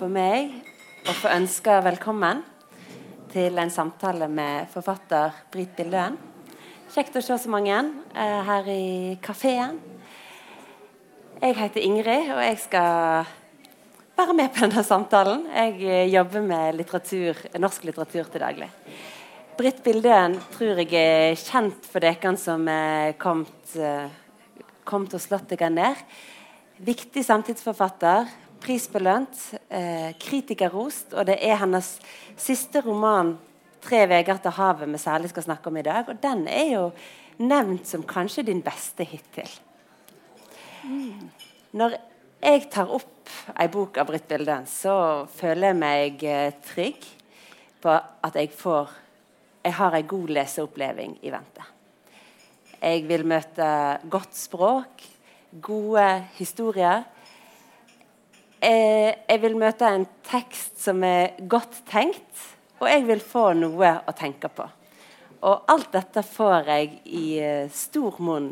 for meg å få ønske velkommen til en samtale med forfatter Britt Bildøen. Kjekt å se så mange eh, her i kafeen. Jeg heter Ingrid, og jeg skal være med på denne samtalen. Jeg eh, jobber med litteratur, norsk litteratur til daglig. Britt Bildøen tror jeg er kjent for dere som er eh, kommet og slått dere ned. Viktig samtidsforfatter, prisbelønt, eh, kritikerrost. Og det er hennes siste roman 'Tre veier til havet' vi særlig skal snakke om i dag. Og den er jo nevnt som kanskje din beste hittil. Når jeg tar opp ei bok av Britt Bilden, så føler jeg meg eh, trygg på at jeg får Jeg har ei god leseoppleving i vente. Jeg vil møte godt språk, gode historier. Eh, jeg vil møte en tekst som er godt tenkt, og jeg vil få noe å tenke på. Og alt dette får jeg i uh, stor munn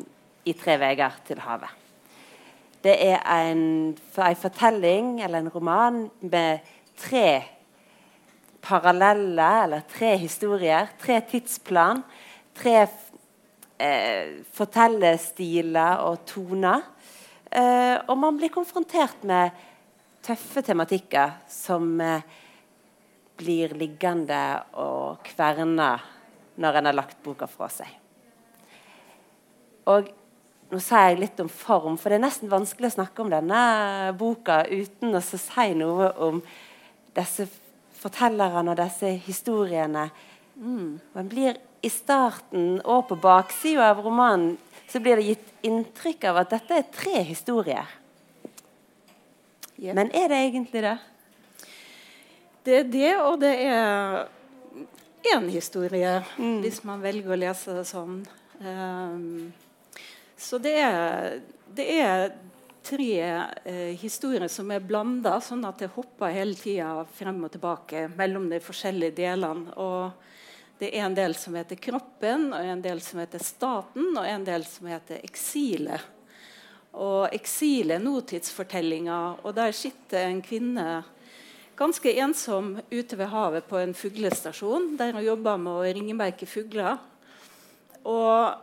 i 'Tre veier til havet'. Det er en, en fortelling, eller en roman, med tre parallelle, eller tre historier, tre tidsplan, tre eh, fortellestiler og toner. Eh, og man blir konfrontert med tøffe tematikker som eh, blir liggende og kverne når en har lagt boka fra seg. Og nå sier jeg litt om form, for det er nesten vanskelig å snakke om denne boka uten å si noe om disse fortellerne og disse historiene. Mm. Man blir i starten og på baksida av romanen så blir det gitt inntrykk av at dette er tre historier. Yep. Men er det egentlig det? Det er det, og det er én historie, mm. hvis man velger å lese det sånn. Um, så det er, det er tre eh, historier som er blanda, sånn at det hopper hele tida frem og tilbake mellom de forskjellige delene. Og det er en del som heter 'Kroppen', og en del som heter 'Staten', og en del som heter 'Eksilet'. Og 'Eksilet' er nåtidsfortellinga, og der sitter en kvinne ganske ensom ute ved havet på en fuglestasjon der hun jobber med å ringemerke fugler. Og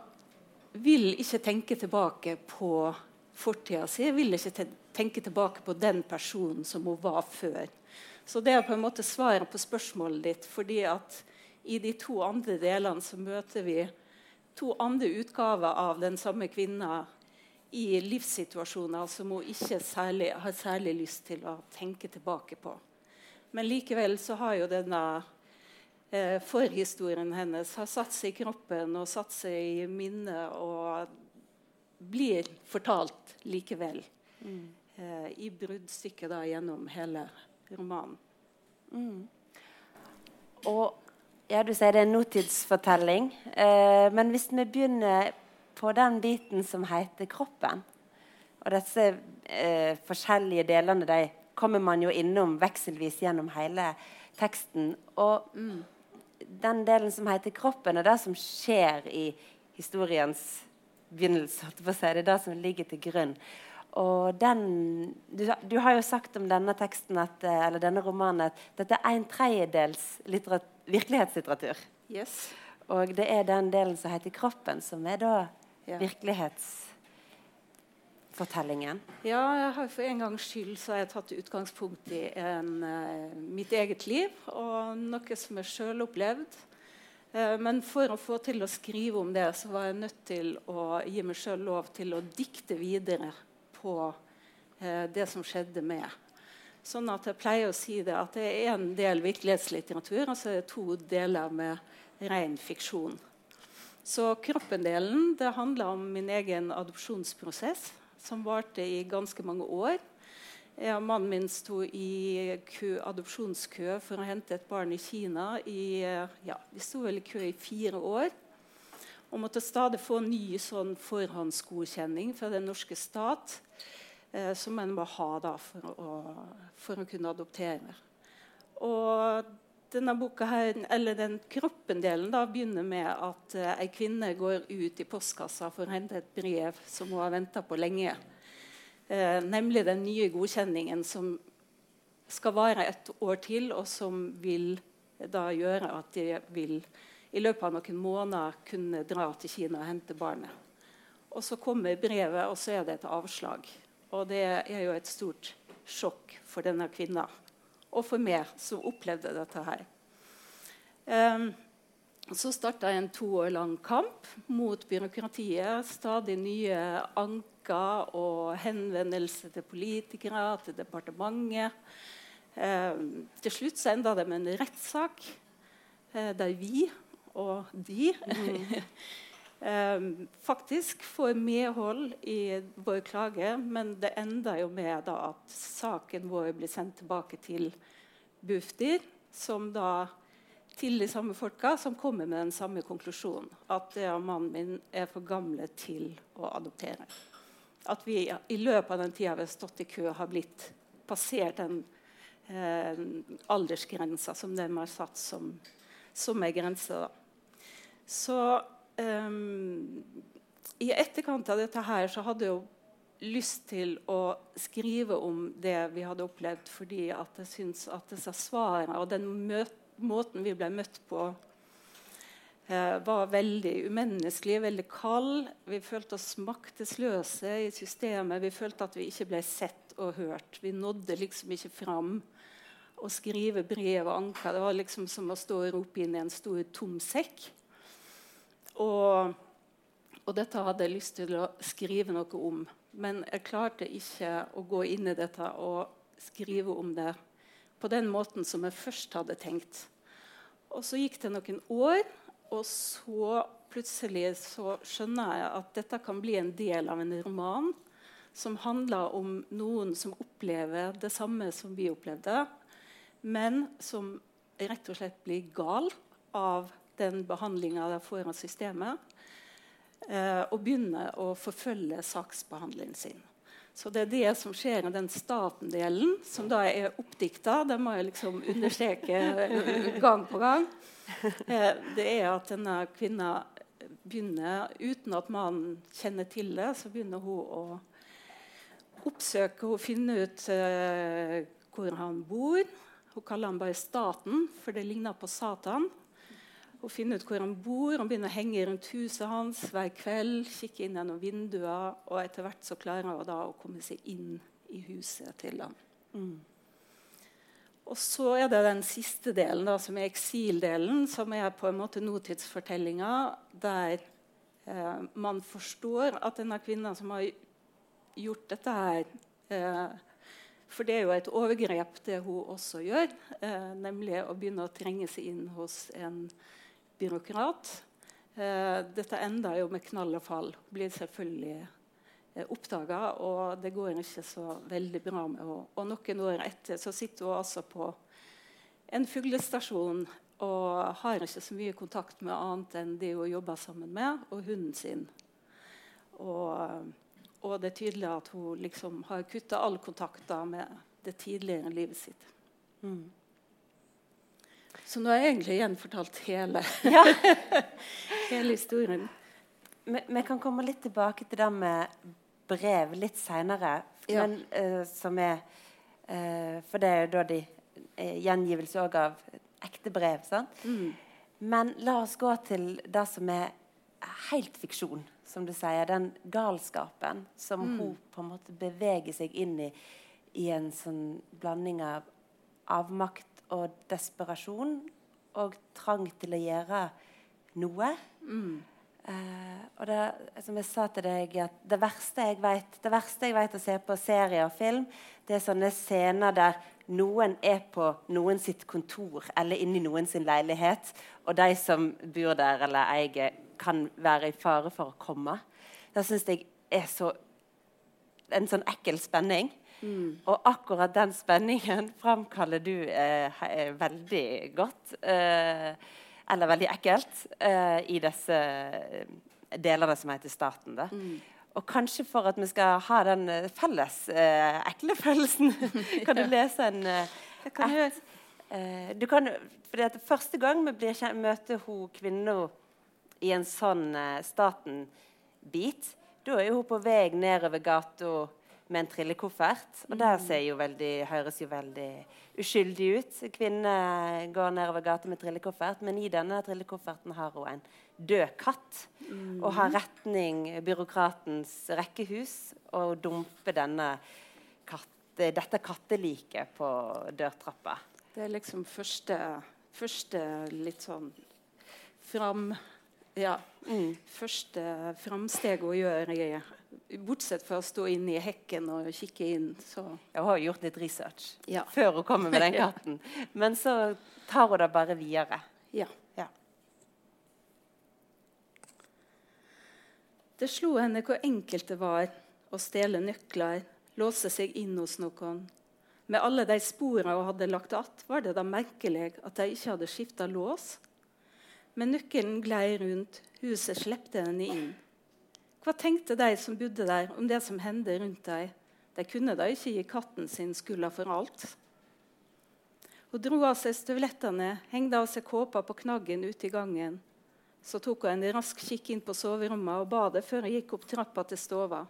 vil ikke tenke tilbake på fortida si. Vil ikke tenke tilbake på den personen som hun var før. Så det er på en måte svaret på spørsmålet ditt. fordi at i de to andre delene så møter vi to andre utgaver av den samme kvinna i livssituasjoner som hun ikke særlig, har særlig lyst til å tenke tilbake på. Men likevel så har jo denne eh, forhistorien hennes har satt seg i kroppen og satt seg i minnet og blir fortalt likevel. Mm. Eh, I bruddstykket da gjennom hele romanen. Mm. Og ja, du sier det er en nåtidsfortelling. Eh, men hvis vi begynner på den biten som heter kroppen Og disse eh, forskjellige delene de kommer man jo innom vekselvis gjennom hele teksten. Og mm, den delen som heter kroppen, er det som skjer i historiens begynnelse. Det er det som ligger til grunn. Og den, du, du, har jo sagt om denne teksten at, eh, eller denne romanen at dette er en tredjedels virkelighetslitteratur. Yes. Og det er den delen som heter 'Kroppen', som er da ja. virkelighetsfortellingen. Ja, jeg har for en gangs skyld så har jeg tatt utgangspunkt i en, uh, mitt eget liv og noe som jeg sjøl opplevd. Uh, men for å få til å skrive om det, så var jeg nødt til å gi meg sjøl lov til å dikte videre på uh, det som skjedde med Sånn at jeg pleier å si det at det er en del virkelighetslitteratur, og så er det to deler med ren fiksjon. Så kroppendelen det handler om min egen adopsjonsprosess, som varte i ganske mange år. Jeg mannen min sto i kø, adopsjonskø for å hente et barn i Kina. I, ja, vi sto vel i kø i fire år. Og måtte stadig få ny sånn forhåndsgodkjenning fra den norske stat eh, som en må ha da, for, å, for å kunne adoptere. Og denne boka her, eller den kroppendelen da, begynner med at uh, ei kvinne går ut i postkassa for å hente et brev som hun har venta på lenge. Uh, nemlig den nye godkjenningen som skal vare et år til, og som vil da gjøre at de vil i løpet av noen måneder kunne dra til Kina og hente barnet. Og Så kommer brevet, og så er det et avslag. Og Det er jo et stort sjokk for denne kvinna, og for meg som opplevde dette her. Um, så starta en to år lang kamp mot byråkratiet. Stadig nye anker og henvendelser til politikere, til departementet. Eh, til slutt så enda det med en rettssak eh, der vi og de mm. eh, faktisk får medhold i vår klage, men det ender jo med at saken vår blir sendt tilbake til Bufdir, som da til de samme folka som kommer med den samme konklusjonen. At ja, mannen min er for gamle til å adoptere. At vi i løpet av den tida vi har stått i kø, har blitt passert den eh, aldersgrensa som de har satt som, som ei grense. Da. Så um, i etterkant av dette her så hadde jeg jo lyst til å skrive om det vi hadde opplevd, fordi at jeg syns at disse svarene og den måten vi ble møtt på, eh, var veldig umenneskelig, veldig kald. Vi følte oss maktesløse i systemet. Vi følte at vi ikke ble sett og hørt. Vi nådde liksom ikke fram. Å skrive brev og anker det var liksom som å stå og rope inn i en stor, tom sekk. Og, og dette hadde jeg lyst til å skrive noe om. Men jeg klarte ikke å gå inn i dette og skrive om det på den måten som jeg først hadde tenkt. Og så gikk det noen år, og så plutselig så skjønner jeg at dette kan bli en del av en roman som handler om noen som opplever det samme som vi opplevde, men som rett og slett blir gal av den behandlinga de får av systemet, eh, og begynner å forfølge saksbehandlingen sin. Så det er det som skjer i den staten-delen, som da er oppdikta. Det må jeg liksom understreke eh, gang på gang. Eh, det er at denne kvinna begynner, uten at mannen kjenner til det, så begynner hun å oppsøke og finne ut hvor han bor. Hun kaller han bare Staten, for det ligner på Satan og finne ut hvor han bor. Han begynner å henge rundt huset hans hver kveld, kikke inn gjennom vinduer. Og etter hvert så klarer han da å komme seg inn i huset til ham. Mm. Og så er det den siste delen, da, som er eksildelen, som er på en måte nåtidsfortellinga, der eh, man forstår at denne kvinna som har gjort dette her eh, For det er jo et overgrep, det hun også gjør, eh, nemlig å begynne å trenge seg inn hos en byråkrat. Eh, dette enda jo med knall og fall. Blir selvfølgelig eh, oppdaga, og det går ikke så veldig bra med henne. Og noen år etter så sitter hun altså på en fuglestasjon og har ikke så mye kontakt med annet enn de hun jobber sammen med, og hunden sin. Og, og det er tydelig at hun liksom har kutta all kontakt med det tidligere livet sitt. Mm. Så nå har jeg egentlig gjenfortalt hele, ja. hele historien. Vi, vi, kan komme litt tilbake til det med brev litt seinere. Ja. Uh, som er uh, For det er jo da de uh, gjengivelse òg av ekte brev. sant? Mm. Men la oss gå til det som er helt fiksjon, som du sier. Den galskapen som mm. hun på en måte beveger seg inn i i en sånn blanding av avmakt og desperasjon og trang til å gjøre noe. Mm. Uh, og det, som jeg sa til deg, at det verste jeg vet, det verste jeg vet å se på serier og film, det er sånne scener der noen er på noen sitt kontor eller inne i noen sin leilighet, og de som bor der eller eier, kan være i fare for å komme. Det syns jeg er så en sånn ekkel spenning. Mm. Og akkurat den spenningen framkaller du eh, eh, veldig godt. Eh, eller veldig ekkelt eh, i disse eh, delene som heter Staten. Mm. Og kanskje for at vi skal ha den eh, felles ekle følelsen, kan du lese en Det kan et, du kan, fordi at Første gang vi blir møter hun kvinna i en sånn Staten-bit, da er hun på vei nedover gata med en trillekoffert. Og det veldig, høres jo veldig uskyldig ut. Kvinne går nedover gata med trillekoffert, men i denne trillekofferten har hun en død katt. Mm. Og har retning byråkratens rekkehus og dumper denne katt, dette katteliket på dørtrappa. Det er liksom første, første litt sånn fram ja. Mm. Første framsteg hun gjør, i, bortsett fra å stå inne i hekken og kikke inn. Så. Hun har gjort litt research ja. før hun kommer med den katten. Men så tar hun det bare videre. Ja. ja. Det slo henne hvor enkelt det var å stjele nøkler, låse seg inn hos noen. Med alle de sporene hun hadde lagt att, var det da merkelig at de ikke hadde skifta lås men nøkkelen glei rundt, huset slepte henne inn. Hva tenkte de som bodde der, om det som hendte rundt dem? De kunne da ikke gi katten sin skylda for alt. Hun dro av seg støvlettene, hengte av seg kåpa på knaggen ute i gangen. Så tok hun en rask kikk inn på soverommet og badet før hun gikk opp trappa til stova.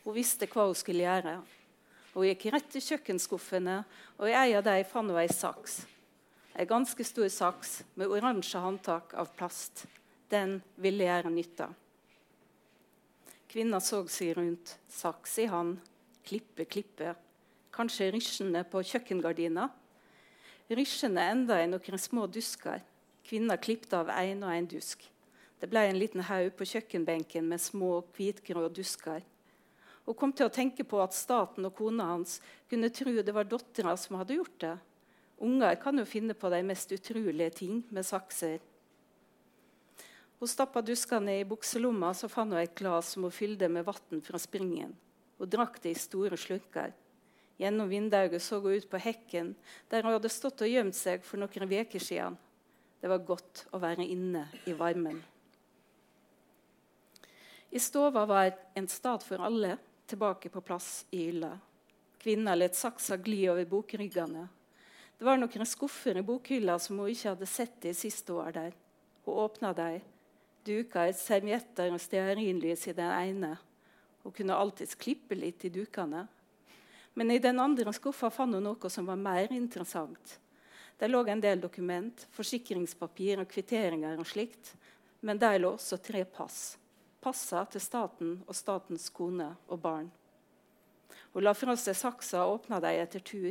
Hun visste hva hun skulle gjøre. Hun gikk rett til kjøkkenskuffene, og i ei av dem fant hun ei saks. En ganske stor saks med oransje håndtak av plast. Den ville gjøre nytte. Kvinna så seg rundt, saks i hand, klippe, klippe. Kanskje rysjene på kjøkkengardina. Rysjene enda i noen små dusker. Kvinna klippet av én og én dusk. Det ble en liten haug på kjøkkenbenken med små, hvitgrå dusker. Hun kom til å tenke på at staten og kona hans kunne tro det var dattera som hadde gjort det. Unger kan jo finne på de mest utrolige ting med sakser. Hun stappa duskene i bukselomma, så fant hun et glass som hun fylte med vann fra springen. Hun drakk det i store slunker. Gjennom vinduet så hun ut på hekken, der hun hadde stått og gjemt seg for noen uker siden. Det var godt å være inne i varmen. I stova var en stat for alle tilbake på plass i hylla. Kvinna lot saksa gli over bokryggene det var noen skuffer i bokhylla som hun ikke hadde sett de siste år der. Hun åpna dem, duka et servietter og stearinlys i den ene. Hun kunne alltids klippe litt i dukene. Men i den andre skuffa fant hun noe som var mer interessant. Der lå en del dokument, forsikringspapir og kvitteringer og slikt. Men der lå også tre pass. Passa til staten og statens kone og barn. Hun la fra seg saksa og åpna dem etter tur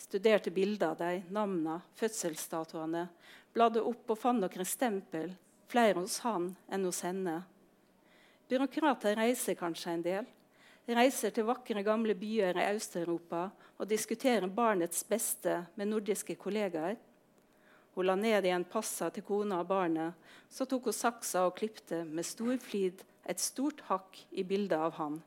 studerte bilder av dem, navnene, fødselsdatoene, bladde opp og fant noen stempel, flere hos han enn hos henne. Byråkrater reiser kanskje en del. Reiser til vakre, gamle byer i Øst-Europa og diskuterer barnets beste med nordiske kollegaer. Hun la ned igjen passa til kona og barnet. Så tok hun saksa og klipte med stor flid et stort hakk i bildet av han.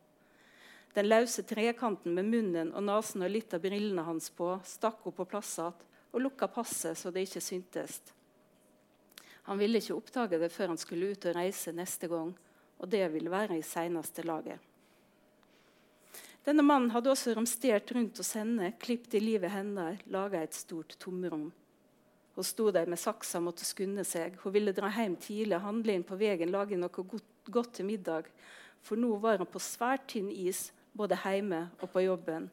Den løse trekanten med munnen og nesen og litt av brillene hans på stakk hun på plass igjen og lukka passet så det ikke syntes. Han ville ikke oppdage det før han skulle ut og reise neste gang, og det ville være i seneste laget. Denne mannen hadde også romstert rundt hos henne, klippet i livet hender, laga et stort tomrom. Hun sto der med saksa og måtte skunde seg. Hun ville dra hjem tidlig, handle inn på veien, lage noe godt, godt til middag. For nå var hun på svært tynn is både hjemme og på jobben.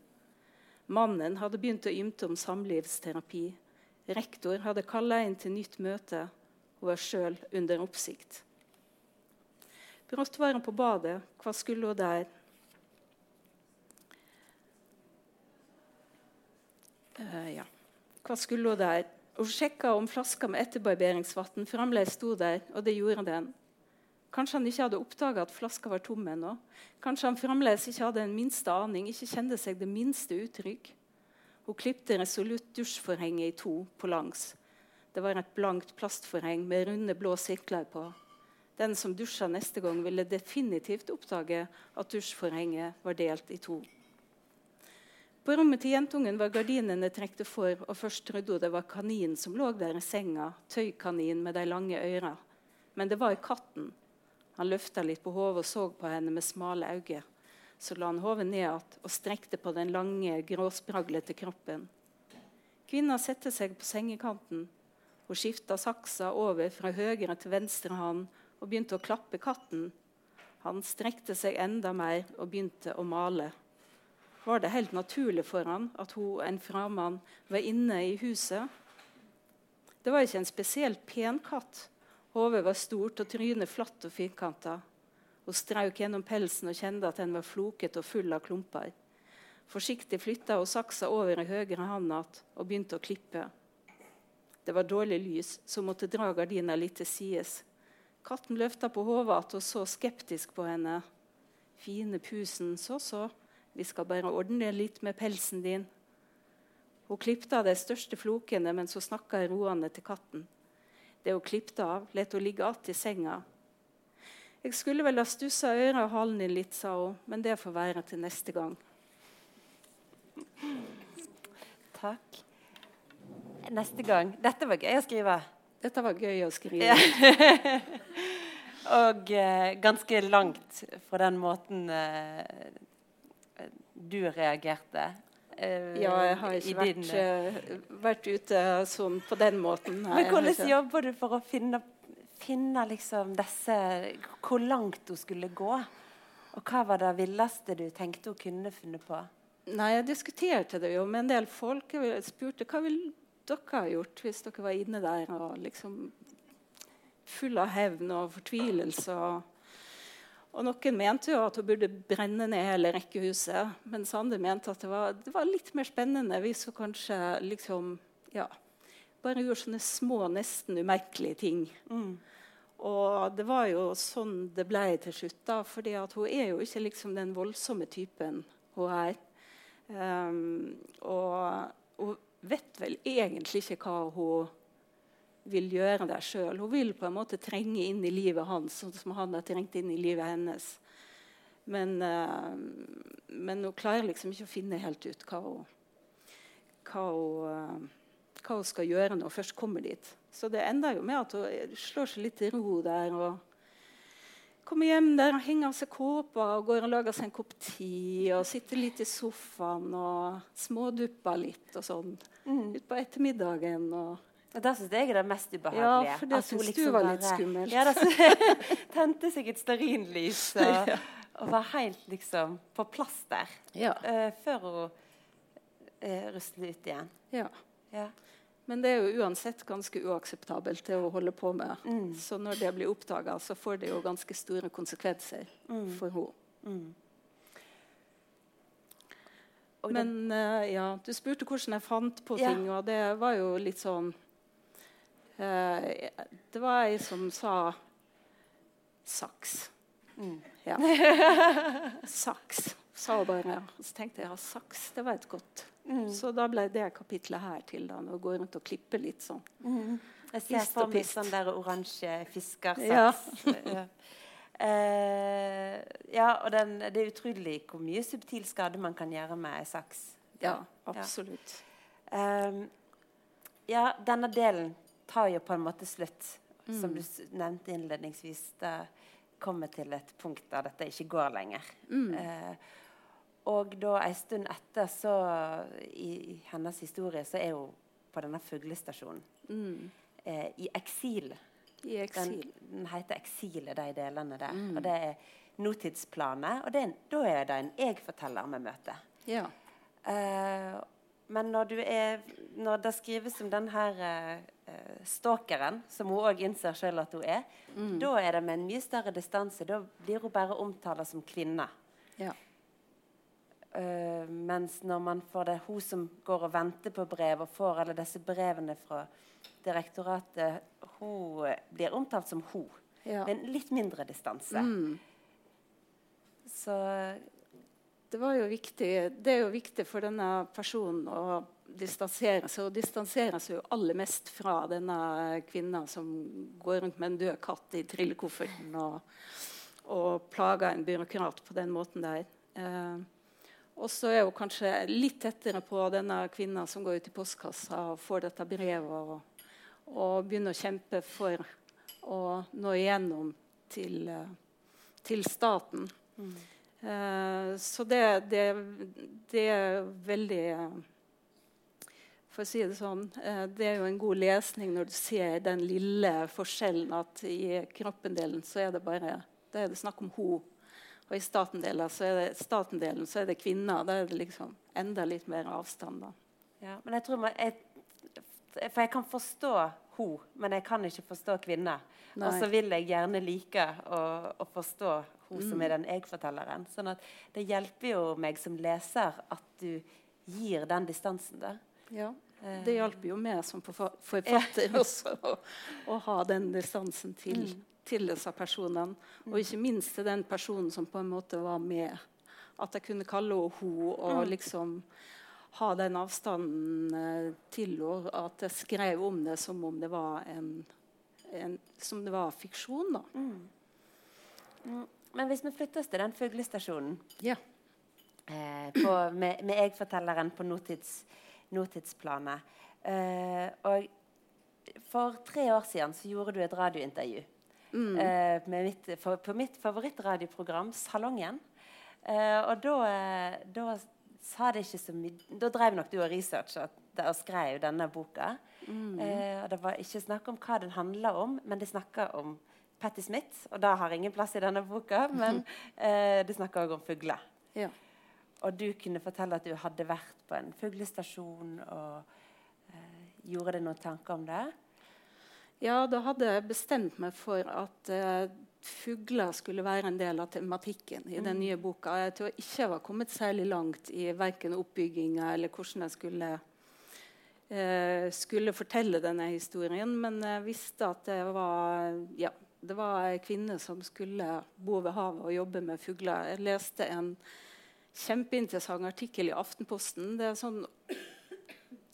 Mannen hadde begynt å ymte om samlivsterapi. Rektor hadde kalla inn til nytt møte og var sjøl under oppsikt. Brått var hun på badet. Hva skulle hun der? Uh, ja. Hva skulle hun der? Hun sjekka om flaska med etterbarberingsvann fremdeles sto der, og det gjorde den. Kanskje han ikke hadde oppdaga at flaska var tom ennå. Kanskje han fremdeles ikke hadde en minste aning, ikke kjente seg det minste utrygg. Hun klipte resolutt dusjforhenget i to på langs. Det var et blankt plastforheng med runde, blå sirkler på. Den som dusja neste gang, ville definitivt oppdage at dusjforhenget var delt i to. På rommet til jentungen var gardinene trukket for, og først trodde hun det var kaninen som lå der i senga, tøykaninen med de lange øra. Men det var katten. Han løfta litt på hodet og så på henne med smale øyne. Så la han hodet ned igjen og strekte på den lange, gråspraglete kroppen. Kvinna satte seg på sengekanten. Hun skifta saksa over fra høyre til venstre hånd og begynte å klappe katten. Han strekte seg enda mer og begynte å male. var det helt naturlig for han at hun, en framann var inne i huset. Det var ikke en spesielt pen katt. Hodet var stort og trynet flatt og firkanta. Hun strauk gjennom pelsen og kjente at den var floket og full av klumper. Forsiktig flytta hun saksa over i høyre hånd og begynte å klippe. Det var dårlig lys, så hun måtte dra gardina litt til sides. Katten løfta på hodet og så skeptisk på henne. Fine pusen, så så, vi skal bare ordne litt med pelsen din. Hun klipte av de største flokene mens hun snakka roende til katten. Det hun klipte av, lot hun ligge igjen i senga. Jeg skulle vel ha stussa øret og halen din litt, sa hun, men det får være til neste gang. Takk. Neste gang. Dette var gøy å skrive. Dette var gøy å skrive. og eh, ganske langt fra den måten eh, du reagerte. Eh, ja, jeg har ikke vært, din, uh, vært, ute sånn på den måten. Men hvordan jobber du for å finne, finne liksom disse Hvor langt hun skulle gå? Og hva var det villeste du tenkte hun kunne funnet på? Nei, Jeg diskuterte det jo med en del folk. Jeg spurte hva vil dere har gjort hvis dere var inne der og liksom full av hevn og fortvilelse. Og, og, noen mente jo at hun burde brenne ned hele rekkehuset, mens andre mente at det var, det var litt mer spennende hvis hun kanskje liksom ja, bare gjorde sånne små, nesten umerkelige ting. Mm. Og det var jo sånn det ble til slutt. da, fordi hun er jo ikke liksom den voldsomme typen hun er. Um, og vel egentlig ikke hva hun vil gjøre der sjøl. Hun vil på en måte trenge inn i livet hans, sånn som han har trengt inn i livet hennes. Men, uh, men hun klarer liksom ikke å finne helt ut hva hun, hva hun, uh, hva hun skal gjøre når hun først kommer dit. Så det ender jo med at hun slår seg litt til ro der. og kommer hjem der og henger av seg kåpa og går og lager seg en kopp te og sitter litt i sofaen og smådupper litt og sånn mm. utpå ettermiddagen. og og Det syns jeg er det mest ubehagelige. Ja, for det syns liksom du var litt skummelt. Ja, det tente seg et stearinlys og, og, var helt liksom på plass der. Ja. Uh, før hun uh, rusler ut igjen. Ja. ja. Men det er jo uansett ganske uakseptabelt det å holde på med. Mm. Så når det blir oppdaga, så får det jo ganske store konsekvenser mm. for henne. Mm. Men uh, ja, du spurte hvordan jeg fant på ting, ja. og det var jo litt sånn uh, Det var ei som sa saks. Mm. Ja. saks, sa hun bare. Og så tenkte jeg ja, saks, det var et godt Mm. Så da ble det kapitlet her til da, å gå rundt og klippe litt sånn. Mm. Jeg ser for meg sånn der oransje fiskersaks. Ja. uh, ja, og den, det er utrolig hvor mye subtil skade man kan gjøre med ei saks. Ja, absolutt. Ja. Um, ja, denne delen tar jo på en måte slutt, mm. som du nevnte innledningsvis. Det kommer til et punkt der dette ikke går lenger. Mm. Uh, og da en stund etter, så i, i hennes historie, så er hun på denne fuglestasjonen. Mm. Eh, I eksil. I. Den, den, heter 'Eksilet', de delene der. Mm. Og det er nåtidsplanet. Og det, da er det en jeg-forteller vi møter. Ja. Uh, men når, er, når, det skrives om denne uh, stalkeren, som hun òg innser sjøl at hun er, mm. da er det med en mye større distanse. Da blir hun bare omtalt som kvinne. Ja. Uh, mens når man får det hun som går og venter på brev, og får alle disse brevene fra direktoratet, hun blir omtalt som hun. Ja. Med en litt mindre distanse. Mm. Så det, var jo viktig, det er jo viktig for denne personen å distansere seg. Og distansere seg jo aller mest fra denne kvinna som går rundt med en død katt i trillekofferten og, og plager en byråkrat på den måten der. Uh, og så er hun kanskje litt tettere på denne kvinna som går ut i postkassa og får dette brevet, og, og begynner å kjempe for å nå igjennom til, eh, til staten. Mm. Uh, så det, det, det, er veldig For å si det sånn uh, Det er jo en god lesning når du ser den lille forskjellen at i kroppendelen så er det bare det er det snakk om hun Og i statendelen så det, statendelen så er det kvinner. Da er det liksom enda litt mer avstand. da. Ja, men jeg tror man, jeg, For jeg kan forstå hun, men jeg kan ikke forstå kvinner. Og så vil jeg gjerne like å, å forstå hun som Mm. er den jeg-fortelleren. Sånn at det hjelper jo meg som leser at du gir den distansen der. Ja. Eh, Det hjalp jo meg som forfatter også å, å ha den distansen til, Mm. Til disse personene. Og ikke minst til den personen som på en måte var med. At jeg kunne kalle henne hun og Mm. liksom ha den avstanden eh, til henne. At jeg skrev om det som om det var en, en som det var fiksjon. da. Mm. Men hvis vi flytter oss til den fuglestasjonen Ja. eh, på, med, med jeg-fortelleren på notids, notidsplanet eh, Og for tre år siden så gjorde du et radiointervju Mm. eh, mitt, for, på mitt favorittradioprogram Salongen. Eh, og da, eh, da sa det ikke så mye Da drev nok du og researcha og skrev denne boka. Mm. Eh, og det var ikke snakk om hva den handla om, men det snakka om Patti Smith. Og det har ingen plass i denne boka, men eh, det snakker òg om fugler. ja. Og du kunne fortelle at du hadde vært på en fuglestasjon og eh, gjorde deg noen tanker om det. Ja, da hadde jeg bestemt meg for at uh, fugler skulle være en del av tematikken i den nye boka. Jeg tror ikke jeg var kommet særlig langt i verken oppbygginga eller hvordan jeg skulle, eh, skulle fortelle denne historien, men jeg visste at det var, ja, det var ei kvinne som skulle bo ved havet og jobbe med fugler. Jeg leste en kjempeinteressant artikkel i Aftenposten. Det er sånn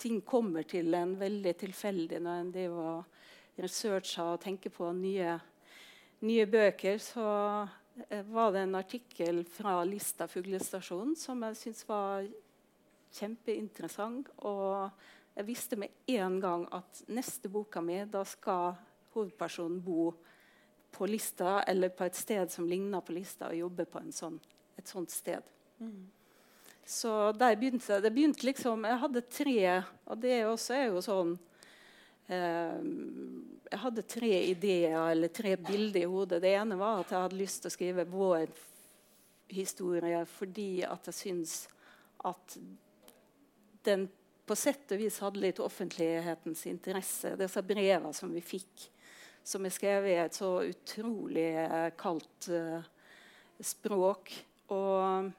ting kommer til en veldig tilfeldig når en driver og researcher og tenker på nye, nye bøker. Så eh, var det en artikkel fra Lista fuglestasjon som jeg syntes var kjempeinteressant. Og jeg visste med en gang at neste boka mi, da skal hovedpersonen bo på Lista eller på et sted som ligner på Lista, og jobbe på en sånn, et sånt sted. Så der begynte det. Det begynte liksom Jeg hadde tre, og det også er jo sånn Jeg hadde tre ideer eller tre bilder i hodet. Det ene var at jeg hadde lyst til å skrive vår historie fordi at jeg syns at den på sett og vis hadde litt offentlighetens interesse. Disse brevene som vi fikk, som er skrevet i et så utrolig eh, kaldt eh, språk. Og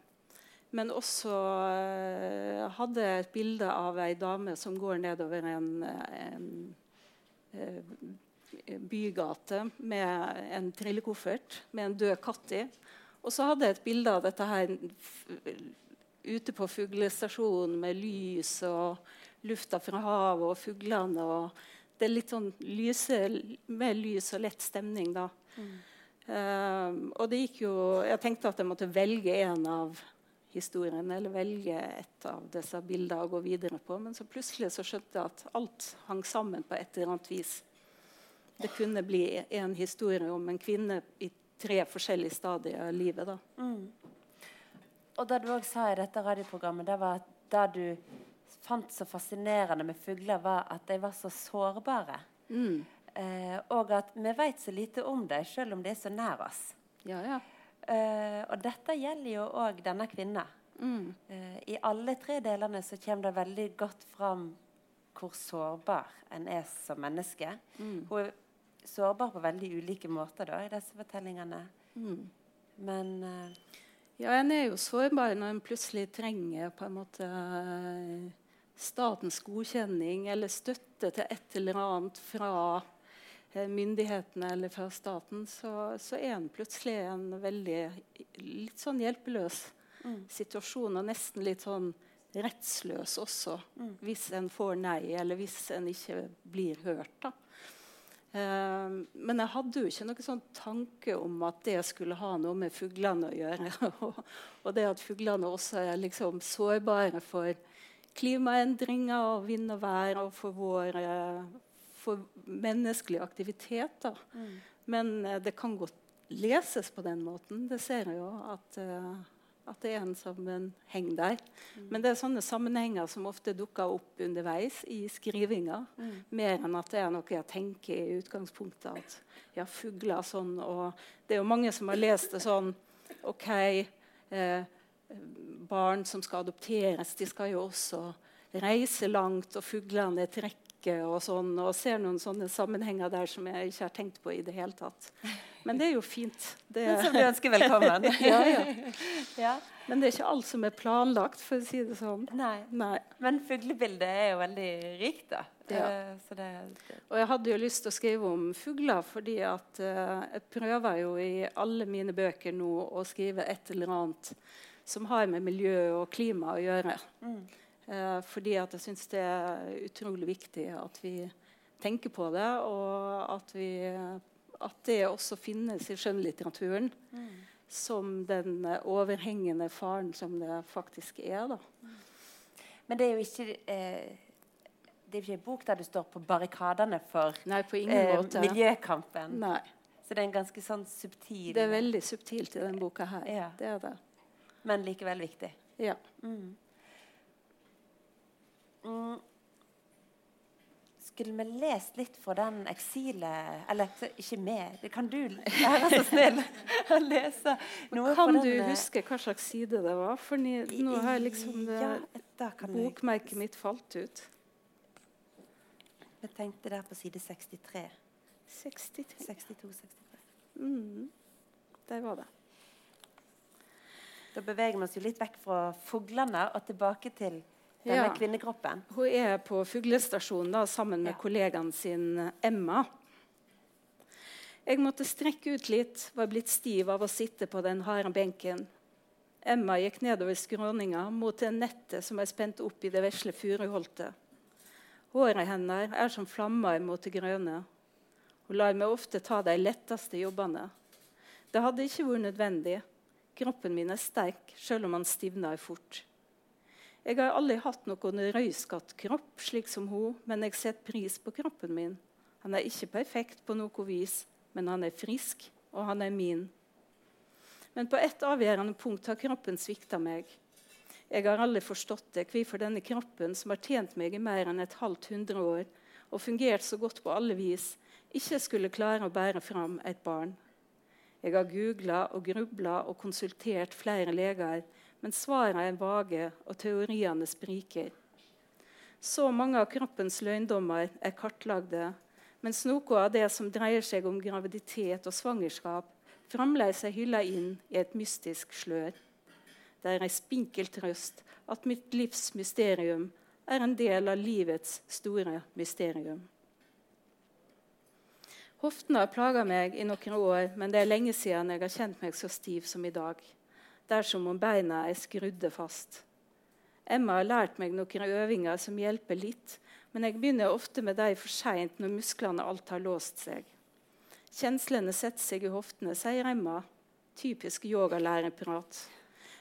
men også eh, hadde et bilde av ei dame som går nedover en, en en bygate med en trillekoffert med en død katt i. Og så hadde jeg et bilde av dette her ute på fuglestasjonen med lys og lufta fra havet og fuglene. og Det er litt sånn lyse, mer lys og lett stemning, da. Eh, og det gikk jo Jeg tenkte at jeg måtte velge en av historien, eller velge et av disse bildene å gå videre på. Men så plutselig så skjønte jeg at alt hang sammen på et eller annet vis. Det kunne bli en historie om en kvinne i tre forskjellige stadier av livet. da. Og det du òg sa i dette radioprogrammet, det var at det du fant så fascinerende med fugler, var at de var så sårbare. Mm. Eh, og at vi vet så lite om dem, selv om de er så nær oss. Ja, ja. Eh, og dette gjelder jo òg denne kvinnen. Mm. Uh, I alle tre delene så kommer det veldig godt fram hvor sårbar en er som menneske. Mm. Hun er sårbar på veldig ulike måter da, i disse fortellingene. Mm. Men uh, Ja, en er jo sårbar når en plutselig trenger på en måte statens godkjenning eller støtte til et eller annet fra myndighetene eller fra staten, så, så er en plutselig i en veldig litt sånn hjelpeløs situasjon, og nesten litt sånn rettsløs også, hvis en får nei, eller hvis en ikke blir hørt. da. Eh, men jeg hadde jo ikke noen sånn tanke om at det skulle ha noe med fuglene å gjøre. og, og det at fuglene også er liksom sårbare for klimaendringer og vind og vær og for vår eh, for menneskelig aktivitet. Da. Men eh, det kan godt leses på den måten. Det ser jeg jo at, eh, at det er en sammenheng der. Men det er sånne sammenhenger som ofte dukker opp underveis i skrivinga. Mer enn at det er noe jeg tenker i utgangspunktet at ja, fugler sånn Og det er jo mange som har lest det sånn OK, eh, barn som skal adopteres, de skal jo også reise langt, og fuglene trekker og sånn, og ser noen sånne sammenhenger der som jeg ikke har tenkt på i det hele tatt. Men det er jo fint. Det... Som du ønsker velkommen. ja, ja. ja. Men det er ikke alt som er planlagt, for å si det sånn. Nei. Nei. Men fuglebildet er jo veldig rikt, da. Ja. Uh, det, det... Og jeg hadde jo lyst til å skrive om fugler, fordi at uh, jeg prøver jo i alle mine bøker nå å skrive et eller annet som har med miljø og klima å gjøre. Mm. Uh, fordi at jeg syns det er utrolig viktig at vi tenker på det, og at, vi, at det også finnes i skjønnlitteraturen. Mm som den overhengende faren som det faktisk er. Da. Men det er jo ikke eh, det er ikke en bok der du står på barrikadene for Nei, eh, miljøkampen. Nei. Så det er en ganske sånn subtil Det er veldig subtilt i denne boka her. Ja. Det er det. Men likevel viktig. Ja. Mm. Mm skulle vi lest litt fra den eksilet Eller ikke med, kan du være så snill å lese noe Kan du den, eh, huske hva slags side det var? For nå har liksom ja, bokmerket jeg... mitt falt ut. Jeg tenkte der på side 63. 63. 62, 63. Mm. Der var det. Da beveger vi oss jo litt vekk fra fuglene og tilbake til denne ja. kvinnekroppen? Hun er på fuglestasjonen da, sammen med ja. kollegaen sin Emma. Jeg måtte strekke ut litt, var blitt stiv av å sitte på den harde benken. Emma gikk nedover skråninga mot det nettet som er spent opp i det vesle furuholtet. Håret hennes er som flammer mot det grønne. Hun lar meg ofte ta de letteste jobbene. Det hadde ikke vært nødvendig. Kroppen min er sterk, selv om han stivner fort. Jeg har aldri hatt noen røyskatt kropp slik som hun, men jeg setter pris på kroppen min. Han er ikke perfekt på noe vis, men han er frisk, og han er min. Men på ett avgjørende punkt har kroppen svikta meg. Jeg har aldri forstått det, hvorfor denne kroppen, som har tjent meg i mer enn et halvt hundre år, og fungert så godt på alle vis, ikke skulle klare å bære fram et barn. Jeg har googla og grubla og konsultert flere leger, men svarene er vage, og teoriene spriker. Så mange av kroppens løgndommer er kartlagde, mens noe av det som dreier seg om graviditet og svangerskap, fremdeles er hylla inn i et mystisk slør. Det er ei spinkel trøst at mitt livs mysterium er en del av livets store mysterium. Hoftene har plaga meg i noen år, men det er lenge siden jeg har kjent meg så stiv som i dag dersom om beina er skrudde fast. Emma har lært meg noen øvinger som hjelper litt, men jeg begynner ofte med dem for seint når musklene alt har låst seg. Kjenslene setter seg i hoftene, sier Emma. Typisk yogalæreprat.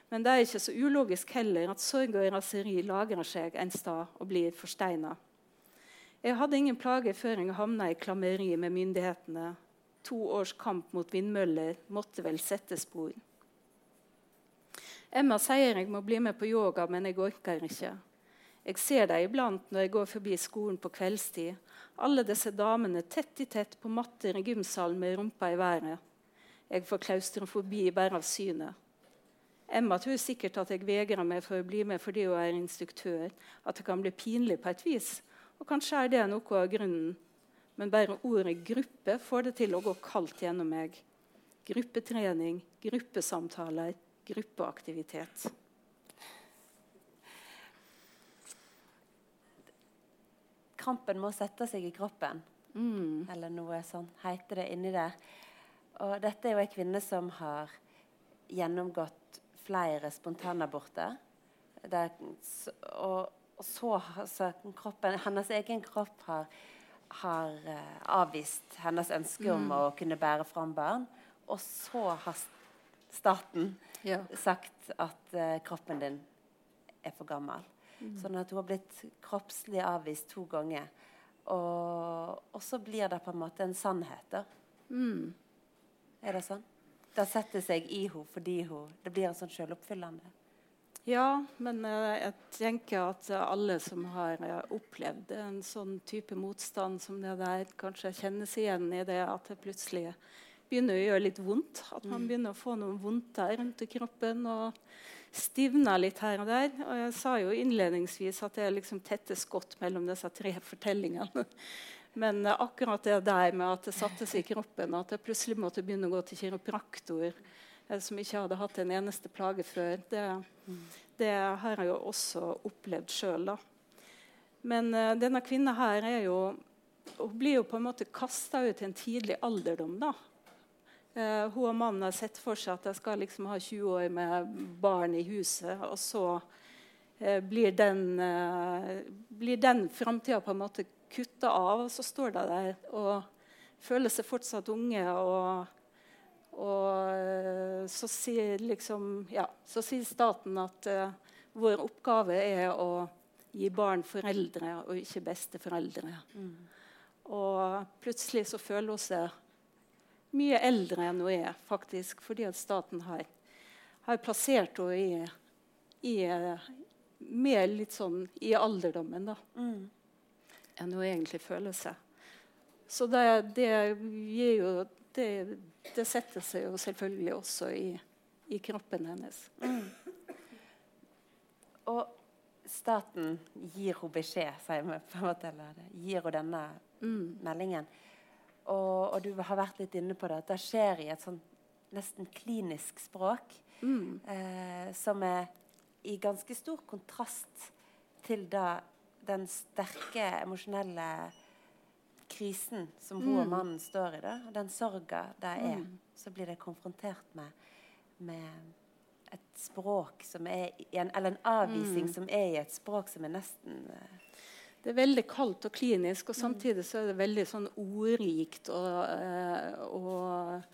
Men det er ikke så ulogisk heller at sorg og raseri lagrer seg en sted og blir forsteina. Jeg hadde ingen plager før jeg havna i klammeri med myndighetene. To års kamp mot vindmøller måtte vel sette spor. Emma sier jeg må bli med på yoga, men jeg orker ikke. Jeg ser dem iblant når jeg går forbi skolen på kveldstid. Alle disse damene tett i tett på matter i gymsalen med rumpa i været. Jeg får klaustrofobi bare av synet. Emma tror sikkert at jeg vegrer meg for å bli med fordi hun er instruktør. At det kan bli pinlig på et vis. Og kanskje er det noe av grunnen. Men bare ordet 'gruppe' får det til å gå kaldt gjennom meg. Gruppetrening, gruppesamtaler, gruppeaktivitet. Krampen må sette seg i kroppen, mm. eller noe sånn heter det inni der. Og dette er jo ei kvinne som har gjennomgått flere spontanaborter. Og, og, så altså, kroppen, hennes egen kropp har, har uh, avvist hennes ønske om mm. å kunne bære fram barn. Og så har staten ja. sagt at uh, kroppen din er for gammel. Mm. Sånn at hun har blitt kroppslig avvist to ganger. Og, og, så blir det på en måte en sannhet, da. Mm. Er det sånn? Det setter seg i henne fordi hun, det blir en sånn selvoppfyllende. Ja, men uh, jeg tenker at alle som har uh, opplevd en sånn type motstand som det der, kanskje kjennes igjen i det at det plutselig begynner å gjøre litt vondt. At man mm. begynner å få noen vondter rundt i kroppen. og stivner litt her og der. Og jeg sa jo innledningsvis at det er liksom tette skott mellom disse tre fortellingene. Men akkurat det der med at det satte seg i kroppen, at jeg plutselig måtte begynne å gå til kiropraktor uh, som ikke hadde hatt en eneste plage før, det, mm. det har jeg jo også opplevd sjøl. Men uh, denne kvinna her er jo hun blir jo på en måte kasta ut i en tidlig alderdom. da. Uh, hun og mannen har sett for seg at de skal liksom ha 20 år med barn i huset. Og så uh, blir den, uh, blir den framtida på en måte kutta av. Og så står de der og føler seg fortsatt unge. Og, og så, sier liksom, ja, så sier staten at vår oppgave er å gi barn foreldre og ikke besteforeldre. Mm. Og plutselig så føler hun seg mye eldre enn hun er, faktisk, fordi at staten har, har plassert henne i, i, mer litt sånn i alderdommen da, mm. enn hun egentlig føler seg. Så det, det gir jo det, det, setter seg jo selvfølgelig også i, i kroppen hennes. Mm. Og staten gir henne beskjed, sier vi på en måte, eller gir henne denne mm. meldingen. Og, og, du har vært litt inne på det, at det skjer i et sånn nesten klinisk språk. Mm. Eh, som er i ganske stor kontrast til da den sterke emosjonelle krisen som hun mm. og mannen står i. Da, og den sorga det er. Mm. Så blir det konfrontert med, med et språk som er en, Eller en avvisning mm. som er i et språk som er nesten eh, det er veldig kaldt og klinisk, og samtidig så er det veldig sånn ordrikt. Og, eh, og,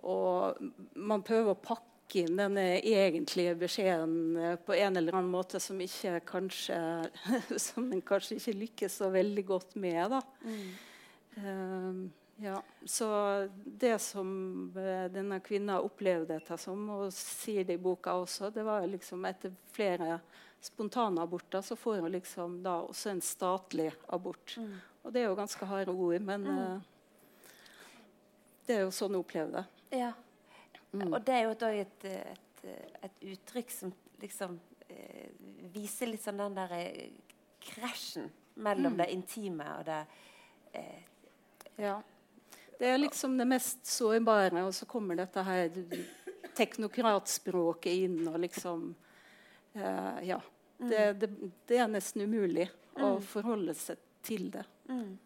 og, man prøver å pakke inn denne egentlige beskjeden eh, på en eller annen måte som, ikke kanskje, som den kanskje ikke lykkes så veldig godt med. da. Mm. Um, ja, så det som denne kvinna opplevde dette som, og sier det i boka også, det var liksom etter flere spontanaborter, så får hun liksom da også en statlig abort. Mm. Og det er jo ganske harde ord, men mm. uh, det er jo sånn hun opplevde det. Ja. Mm. Og det er jo et, et, et, uttrykk som liksom eh, viser litt sånn den der eh, krasjen mellom mm. det intime og det eh, Ja. Det er liksom det mest sårbare, og så kommer dette her teknokratspråket inn og liksom Uh, ja. Mm. Det, det, det, er nesten umulig mm. å forholde seg til det. Mm.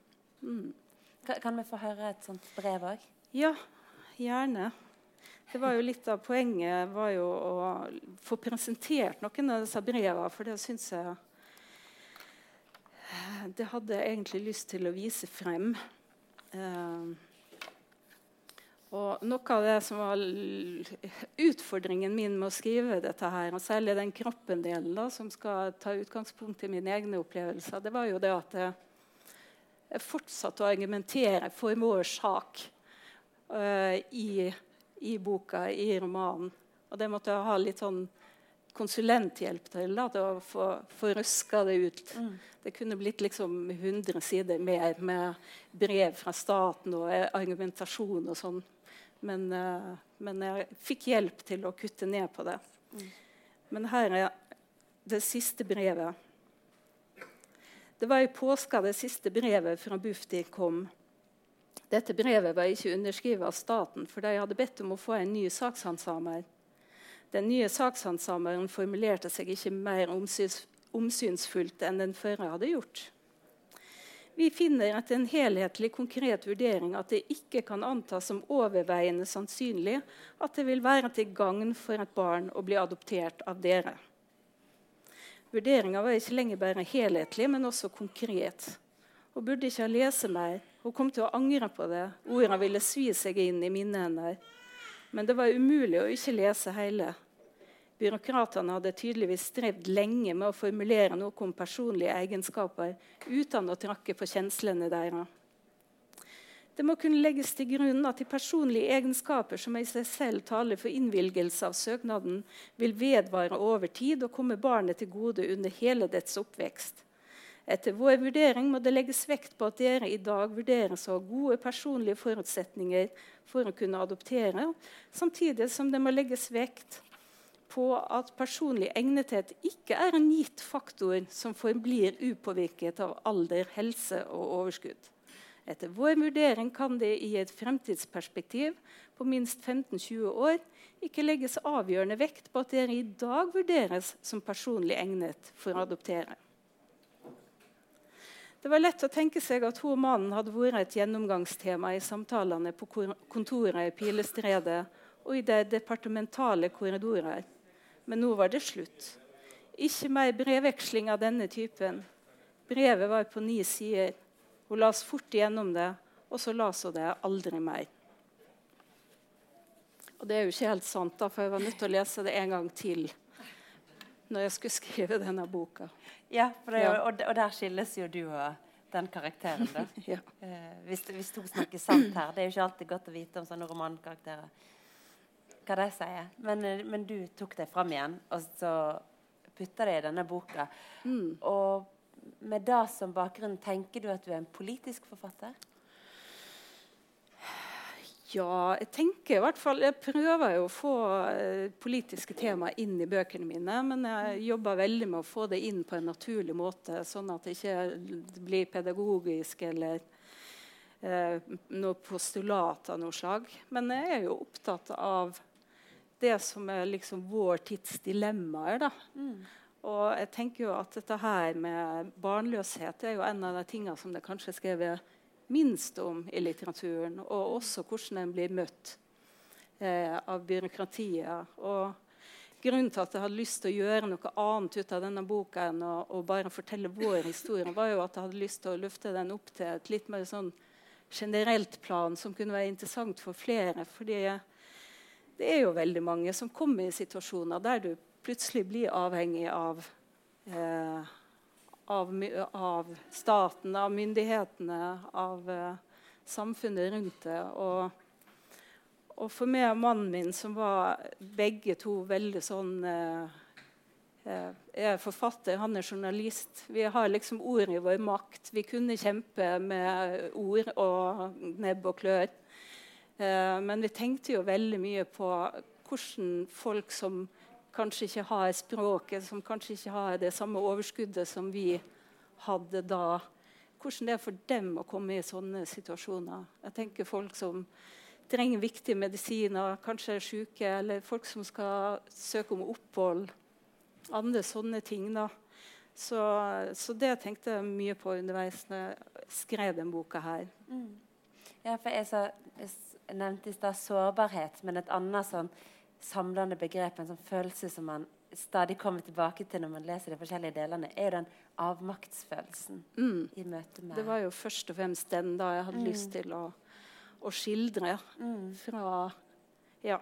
mm. Kan, kan, vi få høre et sånt brev òg? Ja, gjerne. Det var jo Litt av poenget var jo å få presentert noen av disse brevene, for det syns jeg Det hadde jeg egentlig lyst til å vise frem. Uh, og Noe av det som var utfordringen min med å skrive dette, her, og særlig den kroppen-delen som skal ta utgangspunkt i mine egne opplevelser, det var jo det at jeg fortsatte å argumentere for vår sak uh, i, i, boka, i romanen. Og det måtte jeg ha litt sånn konsulenthjelp til da, til å få, få røska det ut. Mm. Det kunne blitt liksom 100 sider mer med brev fra staten og argumentasjon og sånn. Men, uh, men, jeg fikk hjelp til å kutte ned på det. Men her er det siste brevet. Det var i påska det siste brevet fra Bufdir kom. Dette brevet var ikke underskrevet av staten, for de hadde bedt om å få en ny sakshandsamer. Den nye sakshandsameren formulerte seg ikke mer omsyns, omsynsfullt enn den førre hadde gjort. Vi finner etter en helhetlig, konkret vurdering at det ikke kan antas som overveiende sannsynlig at det vil være til gagn for et barn å bli adoptert av dere. Vurderinga var ikke lenger bare helhetlig, men også konkret. Hun burde ikke ha lest mer. Hun kom til å angre på det. Ordene ville svi seg inn i minnet hennes. Men det var umulig å ikke lese hele. Byråkratene hadde tydeligvis strevd lenge med å formulere noe om personlige egenskaper uten å trakke på kjenslene deres. Det må kunne legges til grunn at de personlige egenskaper som i seg selv taler for innvilgelse av søknaden, vil vedvare over tid og komme barnet til gode under hele dets oppvekst. Etter vår vurdering må det legges vekt på at dere i dag vurderes å ha gode personlige forutsetninger for å kunne adoptere, samtidig som det må legges vekt på at personlig egnethet ikke er en gitt faktor som forblir upåvirket av alder, helse og overskudd. Etter vår vurdering kan det i et fremtidsperspektiv på minst 15-20 år ikke legges avgjørende vekt på at dere i dag vurderes som personlig egnet for å adoptere. Det var lett å tenke seg at hun mannen hadde vært et gjennomgangstema i samtalene på kontoret i Pilestredet og i de departementale korridorer. Men nå var det slutt. Ikke mer brevveksling av denne typen. Brevet var på ni sider. Hun las fort gjennom det, og så las hun det aldri mer. Og det er jo ikke helt sant, da, for jeg var nødt til å lese det en gang til når jeg skulle skrive denne boka. Ja, det, ja. Og, og, der skilles jo du og den karakteren, da. ja. eh, hvis, hvis, to snakker sant her. Det er jo ikke alltid godt å vite om sånne romankarakterer hva de sier. Men, eh, men, du tok det fram igjen, og så putta det i denne boka. Mm. Og med det som bakgrunn, tenker du at du er en politisk forfatter? Ja, jeg tenker i hvert fall Jeg prøver jo å få eh, politiske temaer inn i bøkene mine. Men jeg jobber veldig med å få det inn på en naturlig måte, sånn at det ikke blir pedagogisk eller eh, noe postulat av noe slag. Men jeg er jo opptatt av det som er liksom vår tids dilemmaer. da. Mm. Og jeg tenker jo at dette her med barnløshet er jo en av de tingene som det kanskje er skrevet minst om i litteraturen, og også hvordan den blir møtt eh, av byråkratiet. Og grunnen til at jeg hadde lyst til å gjøre noe annet ut av denne boka enn å, å bare fortelle vår historie, var jo at jeg hadde lyst til å løfte den opp til et litt mer sånn generelt plan som kunne være interessant for flere. fordi det er jo veldig mange som kommer i situasjoner der du plutselig blir avhengig av eh, av, av, staten, av myndighetene, av eh, samfunnet rundt det. Og, og, for meg og mannen min, som var begge to veldig sånn eh, Jeg er forfatter, han er journalist. Vi har liksom ord i vår makt. Vi kunne kjempe med ord og nebb og klør. Uh, men vi tenkte jo veldig mye på hvordan folk som kanskje ikke har språket, som kanskje ikke har det samme overskuddet som vi hadde da. Hvordan det er for dem å komme i sånne situasjoner. Jeg tenker folk som trenger viktige medisiner, kanskje er syke, eller folk som skal søke om opphold. Andre sånne ting. da. Så, så det tenkte jeg mye på underveis når jeg skrev denne boka her. Mm. Ja, for jeg, jeg nevnte i stad sårbarhet, men et annet sånn samlende begrep, en sånn følelse som man stadig kommer tilbake til når man leser de forskjellige delene, er jo den avmaktsfølelsen mm. i møte med Det var jo først og fremst den da jeg hadde mm. lyst til å, å skildre mm. fra, ja,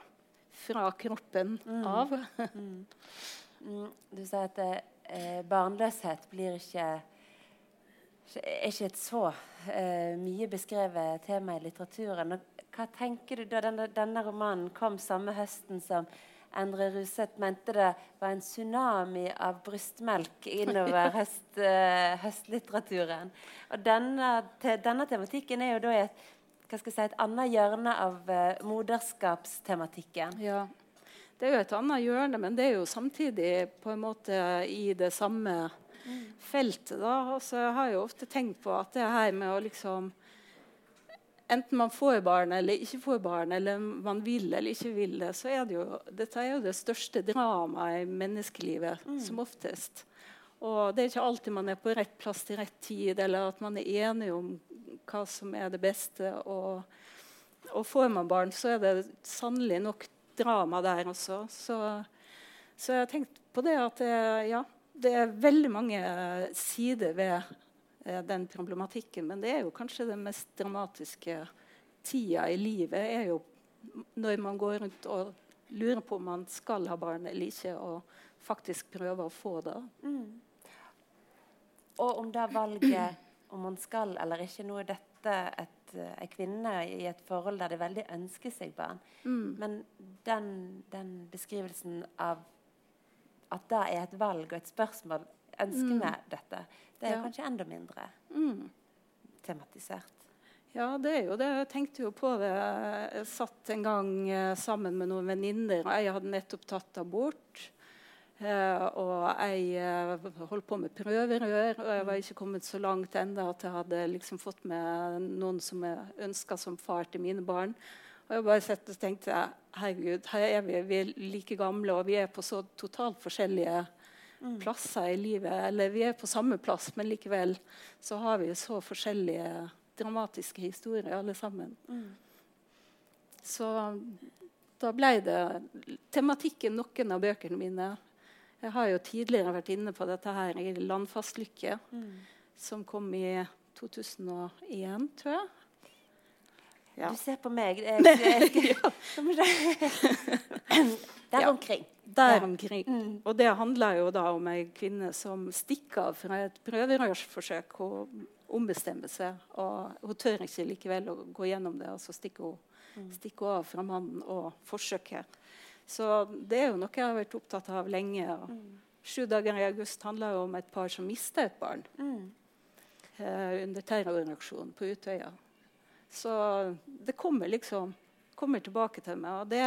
fra kroppen mm. av. Mm. du sa at eh, barnløshet blir ikke er ikke et så uh, mye beskrevet tema i litteraturen. Og hva tenker du da denne, denne romanen kom samme høsten som Endre Ruseth mente det var en tsunami av brystmelk innover høst, eh, høstlitteraturen. Og denne, te, denne, tematikken er jo da et, si, et annet hjørne av eh, moderskapstematikken. Ja, det er jo et annet hjørne, men det er jo samtidig på en måte i det samme mm. Feltet. da. Og så har jeg jo ofte tenkt på at det her med å liksom enten man får barn eller ikke får barn, eller man vil eller ikke vil det, så er det jo dette er jo det største dramaet i menneskelivet mm. som oftest. Og det er ikke alltid man er på rett plass til rett tid, eller at man er enig om hva som er det beste. Og, og får man barn, så er det sannelig nok drama der også. Så, så jeg har tenkt på det at det, ja, det er veldig mange sider ved Eh, den problematikken. Men det er jo kanskje den mest dramatiske tida i livet. er jo når man går rundt og lurer på om man skal ha barn eller ikke, og faktisk prøver å få det. Mm. Og om det valget om man skal eller ikke Nå er dette et, en kvinne i et forhold der det veldig ønsker seg barn. Mm. Men den, den, beskrivelsen av at det er et valg og et spørsmål Ønsker vi mm. dette? Det er Ja. kanskje enda mindre Mm. tematisert. Ja, det er jo det. Jeg tenkte jo på det. Jeg satt en gang eh, sammen med noen venninner, og jeg hadde nettopp tatt abort. Eh, og jeg eh, holdt på med prøverør, og jeg var ikke kommet så langt ennå at jeg hadde liksom fått med noen som jeg ønska som far til mine barn. Og jeg bare sett og tenkte herregud, her er vi, vi er like gamle, og vi er på så totalt forskjellige plasser i livet. Eller vi er på samme plass, men likevel så har vi så forskjellige dramatiske historier alle sammen. Så da ble det tematikken noen av bøkene mine. Jeg har jo tidligere vært inne på dette her i 'Landfastlykke', som kom i 2001, tror jeg. Ja. Du ser på meg. Jeg, jeg, jeg, Der omkring. Der omkring. Og det handler jo da om ei kvinne som stikker av fra et prøverørsforsøk. Hun ombestemmer seg, og hun tør ikke likevel å gå gjennom det. Og så stikker hun, stikker hun av fra mannen og forsøket. Så det er jo noe jeg har vært opptatt av lenge. Og Sju dager i august handler jo om et par som mister et barn Mm. eh, under terroraksjonen på Utøya. Så det kommer liksom kommer tilbake til meg. Og det,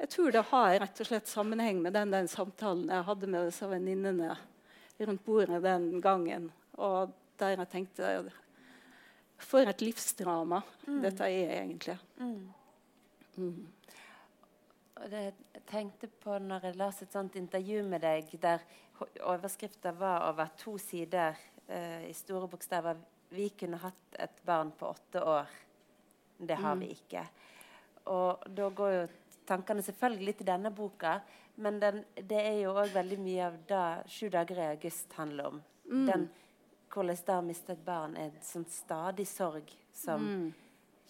jeg tror det har rett og slett sammenheng med den, den samtalen jeg hadde med disse venninnene rundt bordet den gangen. Og der jeg tenkte For et livsdrama dette er egentlig. Mm. Og det jeg tenkte på når jeg leste et sånt intervju med deg, der overskrifta var over to sider uh, i store bokstaver 'Vi kunne hatt et barn på åtte år'. Det har vi ikke. Og da går jo tankene selvfølgelig til denne boka, men den, det er jo òg veldig mye av det 'Sju dager i august' handler om. Den, hvordan det å miste et barn er en sånn stadig sorg som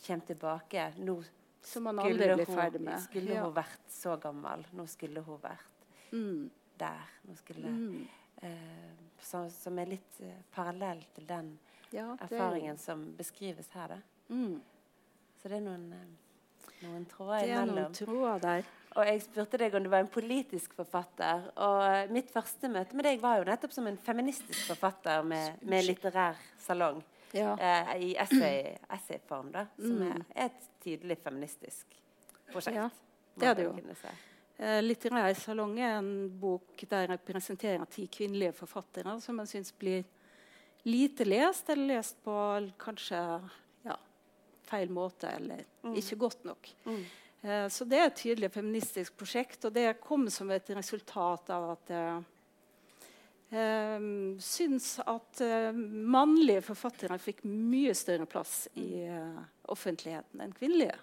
kommer tilbake. Nå Som man aldri blir hun-. Skulle Ja. hun vært så gammel. Nå skulle hun vært Mm. der. Skulle, eh, så, som er litt eh, parallell til den Ja, er erfaringen som beskrives her. Da. Mm. Så det er noen, eh, noen tråder Det er noen tråder der. Og jeg spurte deg om du var en politisk forfatter. Og eh, mitt første møte med deg var jo nettopp som en feministisk forfatter med, med litterær salong. Ja. Eh, I essay- essayform, da. Som er et tydelig feministisk prosjekt. Ja, det er det jo. Eh, Litterær salong er en bok der jeg presenterer ti kvinnelige forfattere som jeg syns blir lite lest, eller lest på kanskje feil måte, eller ikke godt nok. Eh, så det er et tydelig feministisk prosjekt, og det kom som et resultat av at jeg eh, syns at eh, mannlige forfattere fikk mye større plass i eh, offentligheten enn kvinnelige.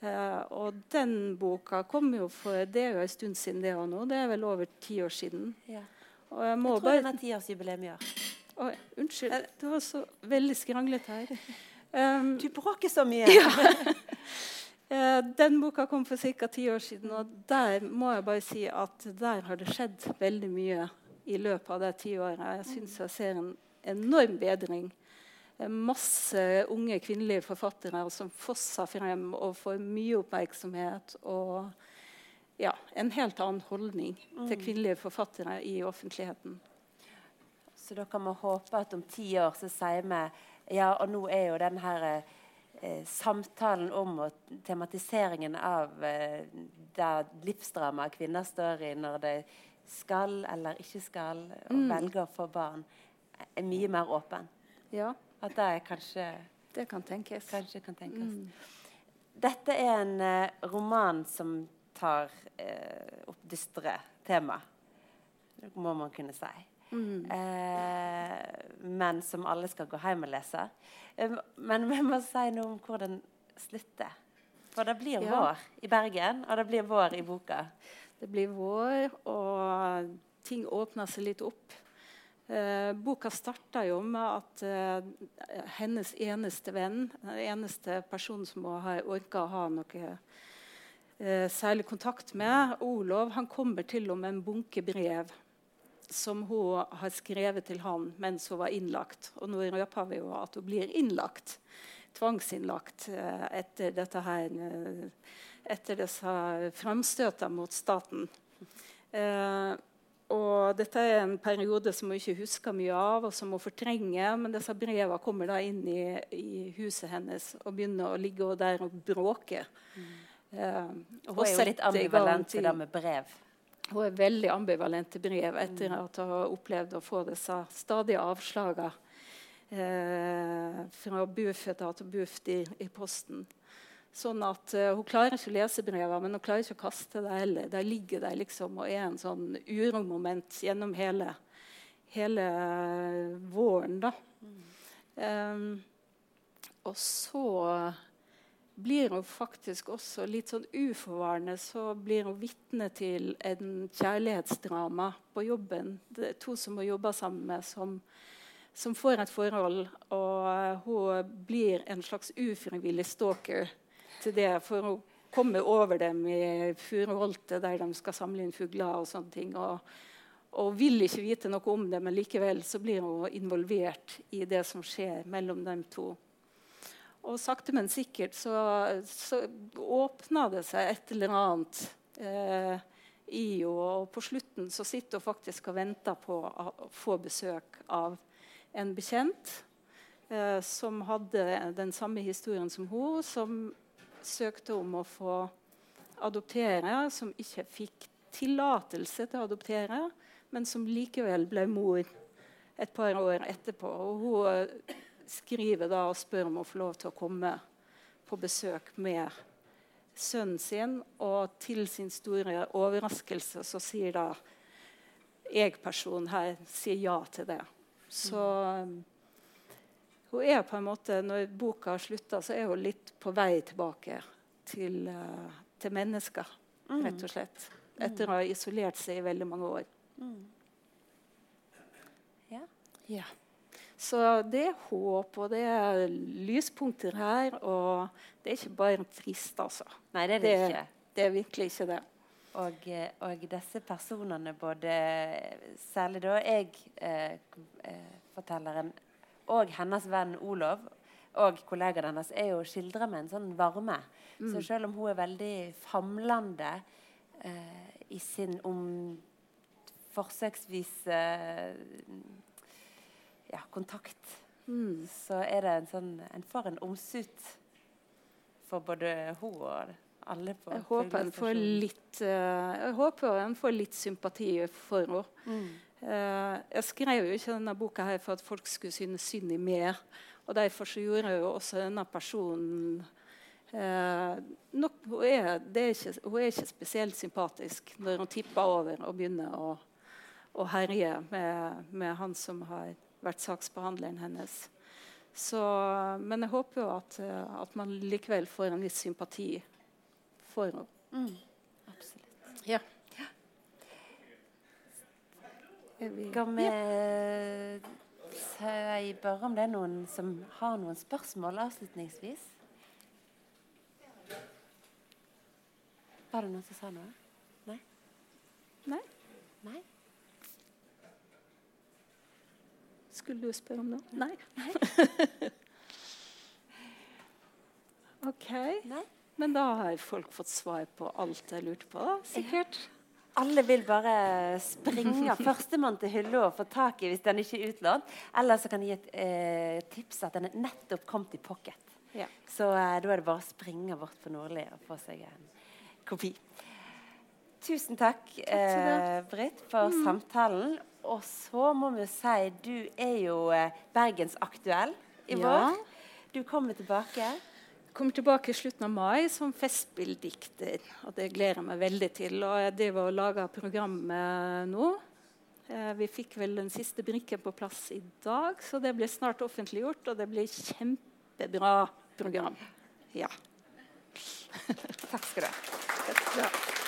Eh, og den boka kom jo for Det er jo en stund siden det òg nå. Det er vel over ti år siden. Ja. Og jeg må Jeg tror bare den er tiårsjubileum i år. Oi, Unnskyld, det var så veldig skranglete her. Um, Du bråker så mye! ja. den boka kom for ca. ti år siden, og der må jeg bare si at der har det skjedd veldig mye i løpet av det tiåret. Jeg syns jeg ser en enorm bedring. Eh, Masse unge kvinnelige forfattere som fosser frem og får mye oppmerksomhet. Og ja, en helt annen holdning til kvinnelige forfattere i offentligheten. Så da kan vi håpe at om ti år så sier vi ja, og nå er jo den her eh, samtalen om og tematiseringen av eh, det livsdramaet kvinner står i når de skal eller ikke skal, og velger å få barn, er mye mer åpen. Ja, At det er kanskje, det kan tenkes. kanskje kan tenkes. Dette er en eh, roman som tar eh, opp dystre tema. Det må man kunne si. Eh, men som alle skal gå hjem og lese. Eh, men vi må si noe om hvor den slutter. For det blir Ja. vår i Bergen, og det blir vår i boka. Det blir vår, og ting åpner seg litt opp. Eh, boka starta jo med at eh, hennes eneste venn, den eneste personen som hun har orka å ha noe eh, særlig kontakt med, Olov, han kommer til henne med en bunke brev som hun har skrevet til han mens hun var innlagt. Og nå røper vi jo at hun blir innlagt. Tvangsinnlagt eh, etter dette her eh, etter disse framstøtene mot staten. Eh, og dette er en periode som hun ikke husker mye av, og som hun fortrenger. Men disse brevene kommer da inn i, i, huset hennes og begynner å ligge der og bråke. Mm. Uh, er jo litt ambivalent til det med brev. Hun er veldig ambivalent til brev etter mm. at hun har opplevd å få disse stadige avslagene eh, fra Bufetat og Buft i posten. Sånn at uh, Hun klarer ikke å lese brevene, men hun klarer ikke å kaste det heller. De ligger der liksom og er en sånn uromoment gjennom hele, hele uh, våren. da. Mm. Um, og så blir hun faktisk også litt sånn uforvarende så blir hun vitne til en kjærlighetsdrama på jobben. Det er to som hun jobber sammen med, som som får et forhold. Og hun blir en slags ufrivillig stalker til det for hun kommer over dem i furuholtet der de skal samle inn fugler og sånne ting. Og, og, vil ikke vite noe om det, men likevel så blir hun involvert i det som skjer mellom dem to. Og sakte, men sikkert så, så åpna det seg et eller annet eh, i henne. Og på slutten så sitter hun faktisk og venter på å få besøk av en bekjent eh, som hadde den samme historien som hun, som søkte om å få adoptere, som ikke fikk tillatelse til å adoptere, men som likevel ble mor et par år etterpå. Og hun skriver da og spør om å få lov til å komme på besøk med sønnen sin. Og til sin store overraskelse så sier da jeg-personen her sier ja til det. Så hun er på en måte, Når boka har slutta, så er hun litt på vei tilbake til, til mennesker, mm. rett og slett. Etter å ha isolert seg i veldig mange år. Mm. Ja. ja. Så det er håp, og det er lyspunkter her. Og det er ikke bare trist, altså. Nei, det er det, det ikke. Det er virkelig ikke det. Og, eh, og, disse personene, både særlig da jeg, eh, eh, fortelleren, og hennes venn Olov og kollegaen hennes, er jo skildra med en sånn varme. Mm. Så selv om hun er veldig famlende eh, i sin om forsøksvis eh, ja, kontakt, mm. så er det en sånn En får en omsut for både hun og alle på jeg håper en får litt uh, jeg håper en får litt sympati for henne. Mm. Uh, jeg skrev jo ikke denne boka her for at folk skulle synes synd i meg. Og derfor så gjorde jeg jo også denne personen uh, nok, hun, er, er ikke, hun, er, ikke, spesielt sympatisk når hun tipper over og begynner å, å herje med, med, han som har vært saksbehandleren hennes. Så, men jeg håper jo at, at man likevel får en viss sympati for henne. Mm. Absolutt. Ja. Skal vi si bare om det er noen som har noen spørsmål avslutningsvis? Var det noen som sa noe? Nei? Nei. Nei? Skulle du spørre om noe? Nei. Nei. OK. Nei. Men da har folk fått svar på alt jeg lurte på, sikkert. Alle vil bare springe førstemann til hylla og få tak i hvis den ikke er utlånt. Eller så kan jeg gi et eh, tips at den er nettopp kommet i pocket. Ja. Så eh, da er det bare å springe bort på Nordli og få seg en kopi. Tusen takk, takk eh, Britt, for mm. samtalen. Og så må vi si du er jo eh, bergensaktuell i ja. vår. Du kommer tilbake kommer tilbake i slutten av mai som festspilldikter. Og det gleder jeg meg veldig til. Og jeg driver og lager programmet nå. Eh, vi fikk vel den siste brikken på plass i dag, så det blir snart offentliggjort. Og det blir kjempebra program. Ja. Takk skal du ha.